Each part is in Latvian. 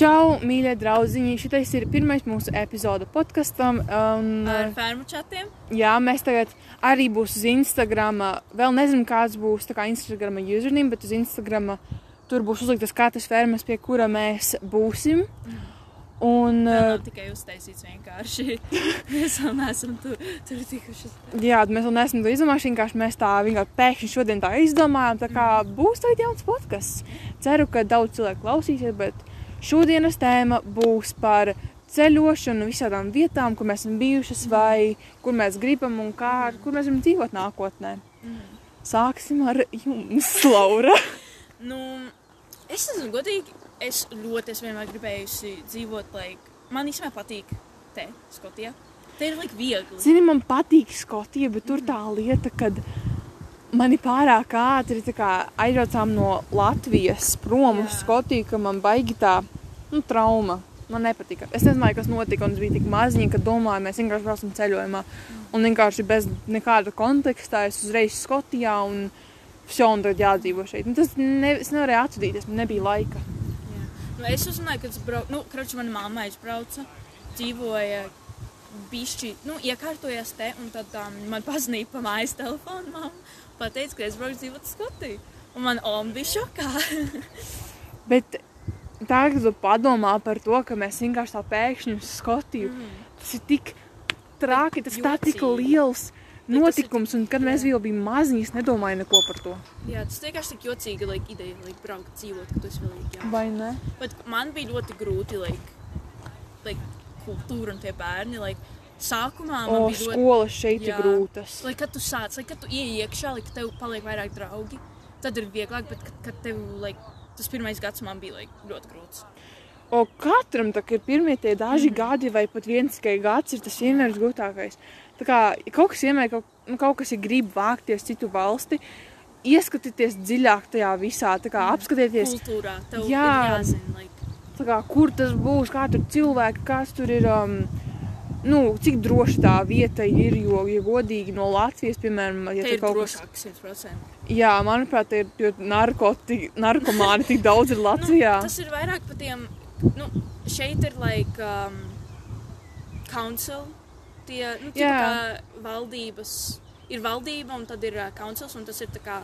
Čau, mīļie draugiņi! Šis ir pirmais mūsu epizode podkastam. Un, Ar fermu čatiem. jā, mēs tagad arī būs uz Instagram. Vēl nezinu, kāds būs kā Instagram username, bet uz Instagram tur būs uzliktas katras fermas, pie kura mēs būsim. Un, Tā nav tikai uztaisīts vienkārši. Mēs vēl neesam tur, tur tikuši. jā, mēs vēl neesam to izdomājuši. Vienkārši mēs tā vienkārši pēkšņi šodien tā izdomājām. Tā kā būs tagad jauns podkāsts. Ceru, ka daudz cilvēku klausīsies, bet šodienas tēma būs par ceļošanu, visādām vietām, kur mēs esam bijušas, vai kur mēs gribam un kā, kur mēs gribam dzīvot nākotnē. Sāksim ar jums, Laura. Nu, es nezinu, godīgi. Es ļoti esmu vienmēr gribējusi dzīvot, like, man īstenībā patīk te, Skotijā. Te ir, like, viegli. Zini, man patīk Skotija, bet tur tā lieta, man ir pārāk ātri aizbraucām no Latvijas prom uz Skotiju, ka man baigi tā nu, trauma. Man nepatika. Es nezināju, kas notika. Es biju tik maziņa, ka domāju, mēs vienkārši braucam ceļojumā. Un vienkārši bez nekāda konteksta es uzreiz Skotijā un Fjonu tagad jādzīvo šeit. Un tas ne, es nevarēju atsudīties, man nebija laika. Jā. Nu, es uzzināju, ka tas brauc, nu, kraču mana mamma aizbrauca, dzīvoja bišķi, nu, iekārtojās te, un tad um, man pazinīja pa mājas telefonu mamma, pateica, ka es braucu dzīvot Skotiju. Un man oma bija šokā. Bet tagad, kad tu padomā par to, ka mēs vienkārši tā pēkšņi uz Skotiju, Mm. tas ir tik traki, tas tā tik liels tas ir- notikums, un kad mēs jā. vēl bijām maziņi, es nedomāju neko par to. Jā, tas vienkārši tik jocīgi, like, ideja, like, braukt, dzīvot, ka tu esi vēl jauns. Vai ne? Bet man bija ļoti grūti, like, like kultūra un tie bērni, like, sākumā man O, bija ļoti, skolas šeit ir Jā. grūtas. like, kad tu sāc, like, kad tu ieej iekšā, like, tev paliek vairāk draugi, tad ir vieglāk, bet kad, kad tev, like, tas pirmais gads man bija, like, ļoti grūts. O, katram ir pirmie tie daži Mhm. gadi, vai pat viens tikai gads, ir tas vienmēr grūtākais. Tā kā kaut kas vienmēr, kaut, nu, kaut kas ir grib vākties citu valsti, ieskatieties dziļāk tajā visā, tā kā apskatieties, Kultūrā tev Jā. ir jāzina, like, kā, kur tas būs, kā tur cilvēki, kas tur ir. Um, Nu, cik droši tā vieta ir, jo, ja godīgi no Latvijas, piemēram, ja te ir kaut kas drošāk 100%. Jā, manuprāt, ir jo narkoti, narkomāni tik daudz ir Latvijā. Nu, tas ir vairāk par tiem, nu, šeit ir, like, um, council, tie, nu, tie kā valdības, ir valdība un tad ir uh, councils, un tas ir tā kā,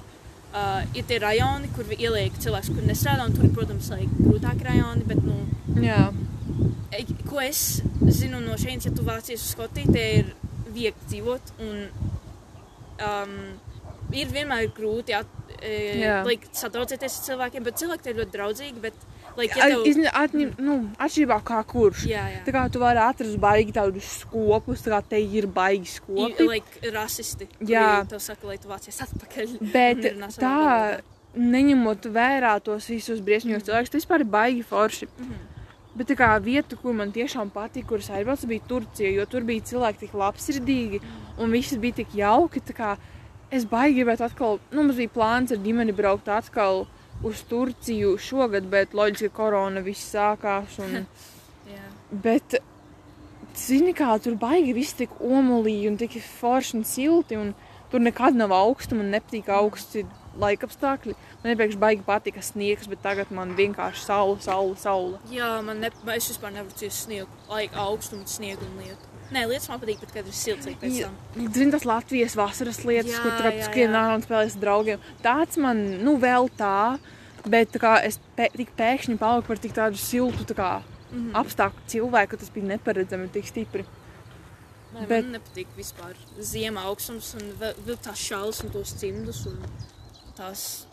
uh, ir tie rajoni, kur ieliek cilvēks, kur nestrādā, un tur ir, protams, like, grūtāki rajoni, bet, nu, Jā, e- ko es zinu no šeit, ja tu vācies uz Skotiju, te ir viegli dzīvot, un um, ir vienmēr grūti at, e, like, sadraudzēties ar cilvēkiem, bet cilvēki ir ļoti draudzīgi, bet, like, ja tev... izņa- atņem, nu, atšķirībā kā kurš. Jā, jā. Tā kā tu vari atrast baigi tādus skopus, tā kā te ir baigi skopi. like, rasisti. Jā. Tev saka, lai tu vācies atpakaļ. Bet tā, neņemot vērā tos visus briesmīgos cilvēkus, tas vispār ir baigi forši. Mhm. Bet tā kā vieta, kur man tiešām patika, kuras aizbraucu, bija Turcija, jo tur bija cilvēki tik labsirdīgi un viss bija tik jauki. tā kā Es baigi gribētu atkal, nu, mums bija plāns ar ģimeni braukt atkal uz Turciju šogad, bet loģiski, ka korona viss sākās. Un, bet, zini, kā tur baigi viss tik omulīgi un tik forši un silti. Un tur nekad nav augstuma un nepatīk augsti laikapstākļi. Man iepriekš baigi patika sniegs, bet tagad man vienkārši saule, saule, saule. Jā, man ne, es vispār nevaru ciest sniegu, like, augstumu, sniegu un lietu. Nē, lietas man patīk, bet kad ir silts, tam. Zini, tas Latvijas vasaras lietas, Jā, kur tur jā, skrien jā. ārā un spēlēs ar draugiem. Tāds man, nu, vēl tā, bet tā kā es pē, tik pēkšņi paliku par tik tādu siltu tā kā, Mhm. apstākļu cilvēku, tas bija neparedzami tik stipri. Nē, bet- Man nepatīk vispār ziemā augstums un vēl, tās šāls un tos cimdus un tās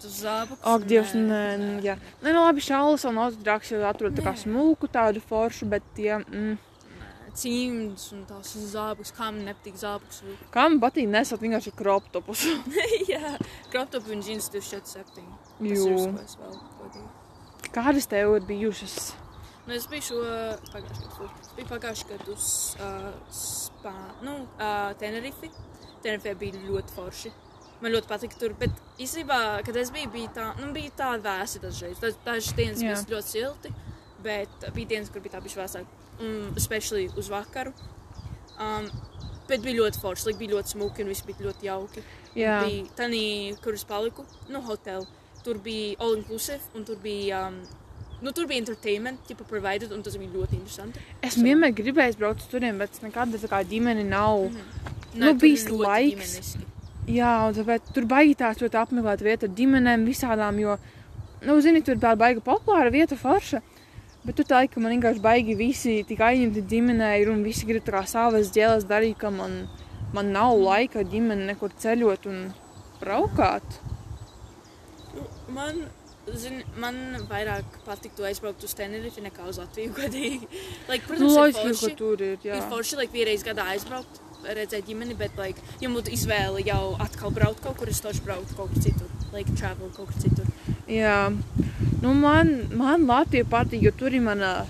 zābakus. Ak, Dievs, nē, nē, jā. Nē, nu, labi, šālas vēl nav traks, jo atrod tā kā smulku tādu foršu, bet tie, mm, Cimdus un tās zābakus, man nepatīk zābakus. man patīk nesat vienkārši crop topus. Jā, kroptopu un džins 247. Tas Jū. Kādas tev ir bijušas? Nu, es biju šo pagājušajā gadā. Es biju pagājušajā gadā uz uh, Spā, nu, uh, Tenerifi. Tenerifē bija ļoti forši. Man ļoti patika tur, bet īstenībā, kad es biju, bija tā, nu, bija tā vēsi dažreiz. Daž, dažas dienas bija ļoti silti, bet bija dienas, kur bija tā bišķi vēsāk. Un, especially uz vakaru. Um, bet bija ļoti forši, like, bija ļoti smuki un viss bija ļoti jauki. Jā. Bija tanī, kur es paliku, nu, hoteli. Tur bija all inclusive un tur bija um, Nu, tur bija entertainment, tipa provided, un tas bija ļoti interesanti. Esmu vienmēr gribējis braukt uz turiem, bet es nekad tā kā ģimeni nav. Nē, Nu, tur bijis ļoti laiks. ģimeniski. Jā, un tāpēc tur baigi tās ļoti apmeklēt vietu ar ģimenēm visādām, jo, nu, zini, tur tāda baiga populāra vieta forša. Bet tā laika man vienkārši baigi visi tik aizņemti ģimenē ir un visi grib kā savas ģēles darīt, ka man, man nav laika ar ģimeni nekur ceļot un braukāt. Nu, Man, zin, man vairāk patiktu aizbraukt uz Tenerife nekā uz Latviju, godīgi. Like, Nu, protams, ir loģiski, ka forši, tur ir, jā. ir forši, like, vienreiz gadā aizbraukt, redzēt ģimeni, bet, like, ja būtu izvēle jau atkal braukt kaut kur, es toši brauktu kaut kur citur. Like, travel kaut kur citur. Jā, nu man, man Latvija patīk, jo tur ir mana,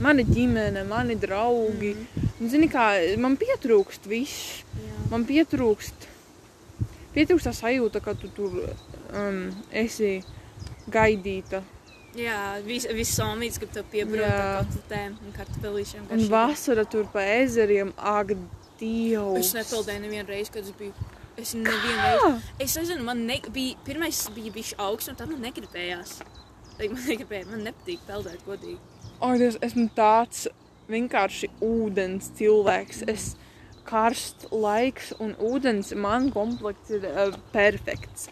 mana ģimene, mani draugi. Mm -hmm. Zini, kā man pietrūkst viss. Jā. Man pietrūkst, pietrūkst tā sajūta, ka tu tur um, esi gaidīta. Jā, viss vis somīts, grib tev piebraukt Jā. ar kotletēm un kartupelīšiem. Un vasara tur pa ezeriem, ak, Dievs! Es nepildēju nevienu reizi, kad es biju. Es nevienu. Es nezinu, man ne, bija, pirmais bija bijis augsts, un tad man negribējās. Like, man negribēja, man nepatīk peldēt godīgi. O, Dievs, esmu tāds vienkārši ūdens cilvēks. Es karsts laiks un ūdens man komplekts ir uh, perfekts.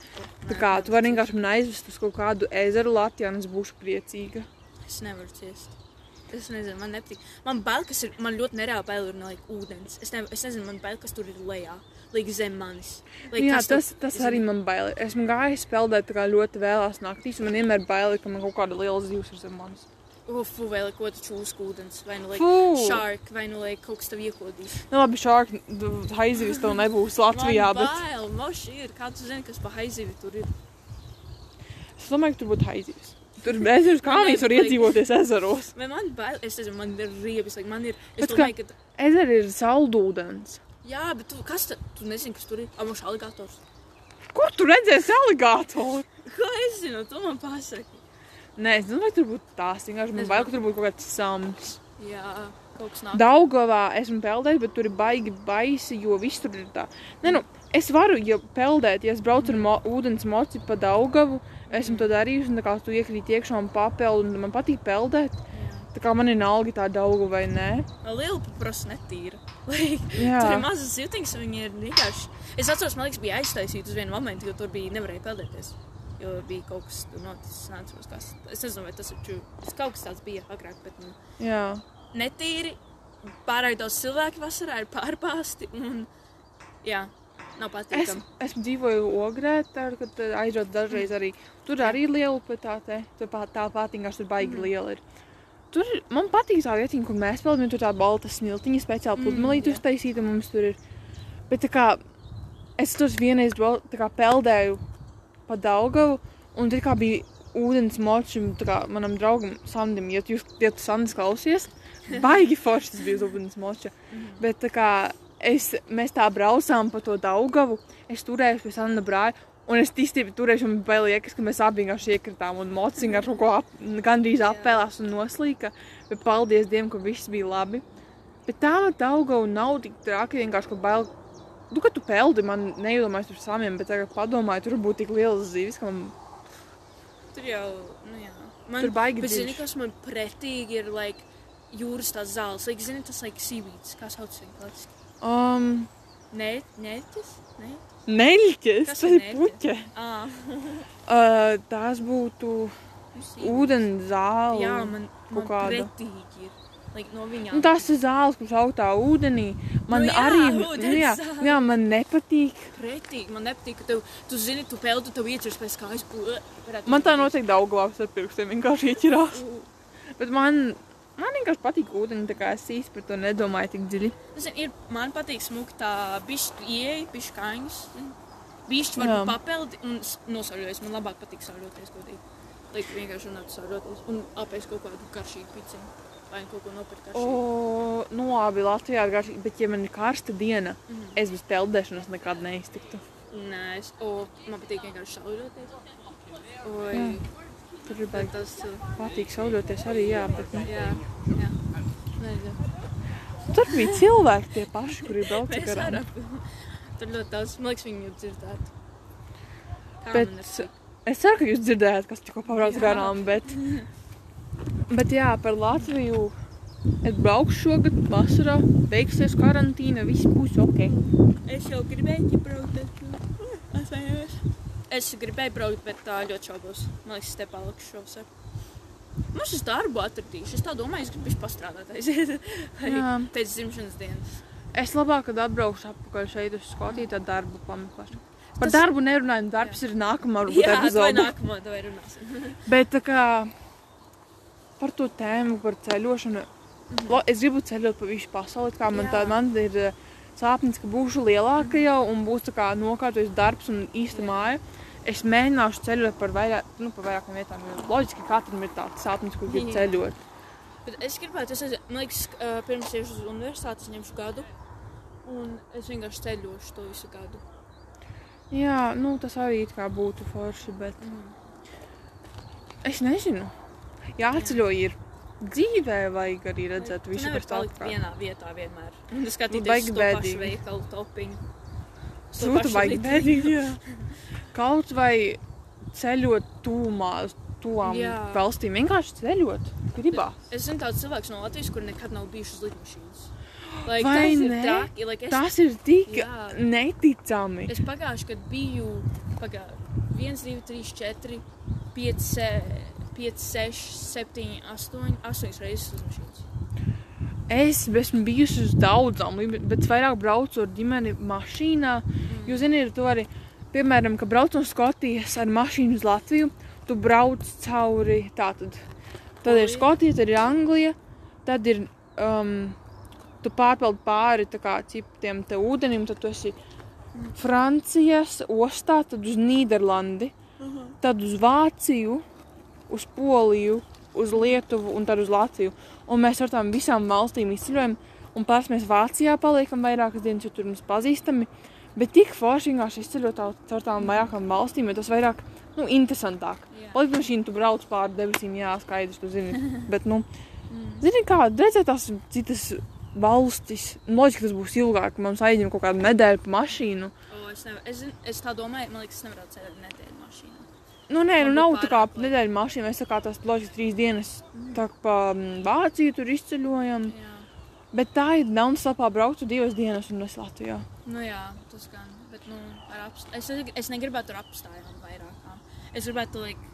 Tā kā tu vari vienkārši man aizvest uz kaut kādu ezeru Latvijā, un es būšu priecīga. Es nevaru ciest. Es nezinu, man nepatīk. Man bail, kas ir, man ļoti nereāli bail no like, ūdens. Es, ne, es nezinu, man bail, kas tur ir lejā, like, zem manis. Like, Jā, kas tur- tas, tas arī man bail. Esmu gājis peldēt ļoti vēlās naktīs, un man vienmēr bail, ka man kaut kāda liela zivs ir zem manis. Ufu, vai like, ko tu čūs ūdens, vai nu like, shark, vai nu like, kaut kas tev iekodīs. Nu, labi, šādi haizivis tev nebūs Latvijā, man bet bail, moši ir. Kā tu zini, kas pa haizivi tur ir? es domāju, ka tur būtu haizivis. Tur ezeras kāmijas var Like- iedzīvoties ezeros. Vai man bail, es nezinu, man ir riebis, like, man ir, es Bet domāju, ka... Ezeri ir saldūdens. Jā, bet tu, kas tad, tu nezini, kas tur ir? Amos aligators. Kur tu redzēsi aligātoru? Ko es zinu, tu man pasaki. Nē, es domāju, ka tur būtu tās. Vienkārši man bail, ka tur būtu kaut kāds sams. Jā. Daugavā esmu peldējis, bet tur ir baigi baisi, jo viss tur ir tā. Nē, nu, es varu, ja peldēt, ja es braucu ar mo ūdens moci pa Daugavu, esmu to darījusi, un kā tu iekrīt iekšā un papeld, un man patīk peldēt. Tā kā man ir nalgi tā Dauga vai nē. Liela paprasa netīra. Tur ir mazas jūtīgas, un viņi ir vienkārši. Es atceros, man liekas, bija aiztaisīta uz vienu momentu, jo tur bija nevarēja peldēties. Jo bija kaut kas tur noticis, neatceros, kas. Es nezinu, vai tas ir true. Tas kaut kas tāds bija agrāk, bet nu, Jā. netīri. Pārāk daudz cilvēku vasarā ir pārpāsti, un jā, nav Es, patīkami. esmu dzīvoju Ogrē, tad, eh, aizjūtu dažreiz arī. Tur arī liela upetāte. Tur pā- tā patīkās, tur baigi liela ir. Tur man patīk tā vietiņa, kur mēs peldam, tur tā balta smiltiņa, speciāli Mm, pludmalīte jā. uztaisīta mums tur ir. Bet tā kā es tur vienreiz tā kā peldēju pa Daugavu, un tā kā bija ūdens močim, tā kā manam draugam Sandim, ja jūs- ja tu Sandis klausies, baigi forši tas bija uz ūdens moča. Bet tā kā es, mēs tā braucām pa to Daugavu, es turēju pie Sanda brāļa, un es tīstību turēju, un man liekas, ka mēs abi vienkārši iekritām, un mociņā kaut ko ap, gandrīz apēlās un noslīka, bet paldies Dievam, ka viss bija labi. Bet tā no Daugava nav tik traki, vienkārši, ka bail. Nu, kad tu peldi, man neiedomājas par samiem, bet tagad padomāju, tur būtu tik liels zivis, ka man Tur jau, nu jā. Man, Tur baigi Bet zini, kas man pretīgi ir, like, jūras tās zāles. Like, zini, tas, like, sīvīts. Kā sauc viņu klasiski? Um, tas? Nē? neļķis, Kas tas ir puķe. Ā, Uh, tās būtu ūdens zāle. Jā, man, man pretīgi ir. Like, no. Nu, tas ir zāles, kuras augtā ūdenī. Man Nu jā, arī nu, jā, jā, man nepatīk. pretīgi. Man nepatīk, ka tev, tu zini, tu peldi, tev ieceras pēc kājas. Man tā noteikti daudzglābs ar pirkstiem vienkārši ieķirās. Bet man, man vienkārši patīk ūdeni, tā kā es īsti par to nedomāju tik dziļi. Zini, ir, man patīk smukt tā bišķi ieeja, bišķi kājas. Bišķi var papeldi un s- nosauļoties. Man labāk patīk sauļoties, godīgi. Like, vienkārši runāt sauļoties un apēst kaut kādu karšīgu piciņu. Vai kaut ko nopirkt karšīgu. O, nu labi, Latvijā ir garšīgi, bet ja man ir karsta diena, Mhm. es bez peldēšanas nekad neiztiktu. Nē, es, o, man patīk vienkārši sauļoties. Oi, Jā. Tur ir bet baigi tas, patīk sauļoties arī, jā, bet nu, jā, jā. Nezinu. tur bija cilvēki tie paši, kuri brauca garām. Tur ļoti daudz, man liekas, viņi jau dzirdētu. Kā Bet es ceru, ka jūs dzirdējāt, kas tikko pabrauc garām, bet Bet jā, par Latviju. Es braukšu šogad vasarā, beigsies karantīna, viss būs ok. Es jau gribēju braukt, bet uh, atvainojos. Es gribēju braukt, bet tā ļoti šaubos. Man liekas, te palikšu šovasar. Mums uz darbu atradīšu. Es tā domāju, es gribu pastrādāt aiziet. Jā. pēc dzimšanas dienas. Es labāk, kad atbraukšu atpakaļ šeit uz Skotiju, tad darbu pameklēšu. Par Tas- darbu nerunājam, darbs ir nākamā varbūt Jā, vai epizode. nākamā, vai runāsim. Bet tā kā par to tēmu, par ceļošanu, lo- es gribu ceļot pa visu pasauli. Kā man, Jā. tā, man ir eh, sāpnis, ka būšu lielāka jau un būs tā kā nokārtojis darbs un īsta Jā. māja. Es mēģināšu ceļot par, vairāk, nu, par vairākām vietām. Loģiski, ka katram ir tāds sapnis, kur grib Jā. ceļot. Bet es gribētu, es, aiz- man liekas, pirms iešu uz universitāti, es ņemšu gadu. Un es vienkārši ceļošu to visu gadu. Jā, nu, tas arī kā būtu forši, bet es nezinu. Jāceļo ir dzīvē, vajag arī redzēt visu, nevari kas palikt tā vienā vietā vienmēr. Un skatīties uz to pašu veikalu topiņu. To Sūta vajag bēdīgi. Kaut vai ceļot tūmā, tuvām valstīm. Vienkārši ceļot, gribās. Es zinu tādu cilvēku no Latvijas, kur nekad nav bijuši uz lidmašīnas. Like, Vai tas ne? Ir traki, like, es, Tas ir tik Jā. neticami. es pagājuši, kad biju pagājuši 1, 2, 3, 4, 5, 5, 6, 7, 8, 8 reizes uz mašīnas. Es esmu bijusi uz daudzām, bet vairāk braucu ar ģimeni mašīnā. Mm. Jūs zināt, to arī, piemēram, ka brauc no Skotijas ar mašīnu uz Latviju, tu brauc cauri tātad. Tad ir Polija. Skotija, tad ir Anglija, tad ir. Um, Tu pārpeldi pāri tā kā ciptiem te ūdenim, tad tu esi Francijas ostā, tad uz Nīderlandi, tad uz Vāciju, uz Poliju, uz Lietuvu un tad uz Latviju. Un mēs ar tām visām valstīm izceļojam. Un pēc mēs Vācijā paliekam vairākas dienas, jo tur mums pazīstami. Bet tik forši vienkārši izceļot caur tām vairākām valstīm, jo tas vairāk nu, interesantāk. Palikt mašīna, tu brauc pāri debesīm, jā, skaidrs, tu zini. Bet, nu, zini, kā redzēt tās citas valstis. Loģiski, tas būs ilgāk, mums aizņem kaut kādu nedēļu pa mašīnu. O, es, nevar, es, es tā domāju, man liekas, es nevaru ceļot nedēļu mašīnā. Nu, nē, nu nav tā kā nedēļa mašīna, mēs tā kā tās loģiski trīs dienas tā kā pa mm, Vāciju tur izceļojam. Jā. Bet tā ir non-stopā brauktu divas dienas un es Latvijā. Nu jā, tas gan. Bet, nu, apst... es, es negribētu ar apstājām vairākām. Es gribētu, like,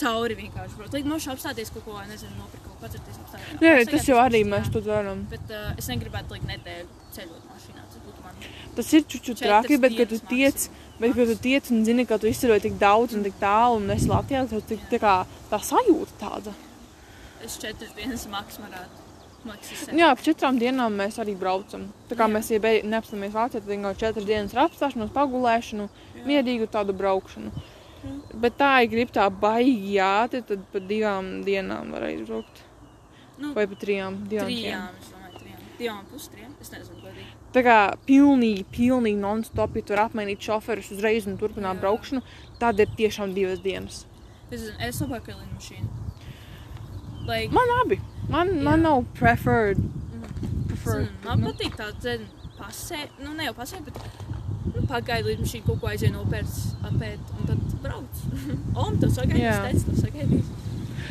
cauri vienkārši braukt. Like, mums apstāties kaut ko, nezinu, nopirkt kaut ko, padzerties apstājām. Nē, tas jau arī mēs to darām. Bet uh, es negribētu, like, nedēļu ceļot mašīnā. Tas būtu man. Tas ir čuču traki, bet kad tu tiec, bet kad tu tiec un zini, ka tu izceļoji tik daudz un tik tālu un es Latvijā, tad tik tā kā tā sajūta tāda. Es četras dienas maks varētu. Jā, ap četrām dienām mēs arī braucam. Tā kā Jā. mēs, neapstāmies Vācijā, tad vienkārši četras dienas apstāšanos, pagulēšanu, mierīgu tādu braukšanu. Bet tā, ja grib tā baigi jāti, tad pa divām dienām var aizbraukt. Nu, Vai pa trijām, divām. Trijām, es domāju, trijām. Divām pustriem. Es nezinu, godīgi. Tā kā pilnīgi, pilnīgi non-stop, ja tur apmainīt šoferus uzreiz un turpināt Jā. braukšanu, tad ir tiešām divas dienas. Es es labāk ar lidmašīnu. Like, Man abi. Man, man Jā. nav preferred. Mhm. preferred Zinu, man nu, patīk tā dzēna pasē, nu ne jau pasē, bet nu, pagaidu līdz šī kaut ko aizvien nopērts, apēt, un tad brauc. Un tas sagaidīs, Jā. teicu, tas sagaidīs.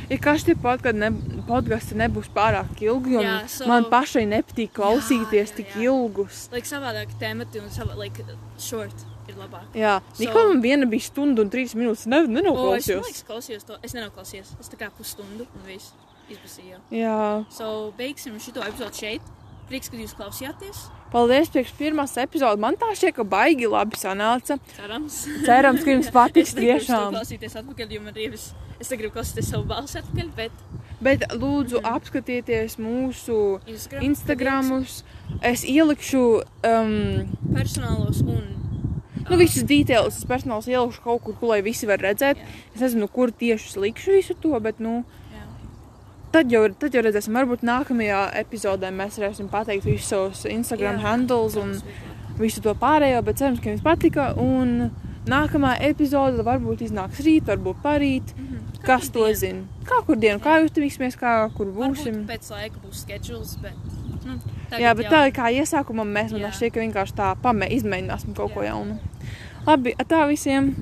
Ja kas tie podkāsti ne, podkasti nebūs pārāk ilgi, un Jā, so- man pašai nepatīk klausīties jā, tik jā. ilgus. Like savādāk temati un savā, like, short ir. Jā, So- tikko man viena bija stunda un trīs minūtes. Ne, O, es, man nenoklausījos. liekas, klausījos to. Es nenoklausījos. Es tā kā pusstundu un viss izbasīju. Jā, So, beigsim šito epizodu šeit. Prieks, ka jūs klausījāties. paldies priekš pirmās epizodes. Man tā šķiet, ka baigi labi sanāca. Cerams. Cerams, ka jums patiks tiešām. klausīties atpakaļ, jo man ir ievis. Es negribu klausīties savu balsi atpakaļ, bet Bet lūdzu apskatieties mūsu Instagram. Instagramus. Es ielikšu um, Personālos un. nu, visus detaļus. Es personāls ielikšu kaut kur, kur lai visi var redzēt. Jā. Es nezinu, kur tieši likšu visu to, bet nu. Jā. Tad jau, tad jau redzēsim, varbūt nākamajā epizodē mēs varēsim pateikt visus savus Instagram Jā. handles un visu to pārējo, bet cerams, ka jums patika. Un nākamā epizode varbūt iznāks rīt, varbūt parīt. Mhm. Kas Katru to dienu. zina? Kā kur dienu, kā jutīsimies, kā kur Varbūt būsim. pēc laika būs schedules, bet. Nu, Jā, bet jau- tā kā iesākumā mēs Jā. šķiet, ka vienkārši tā pamē, izmēģināsim kaut ko jaunu. Labi, tā visiem!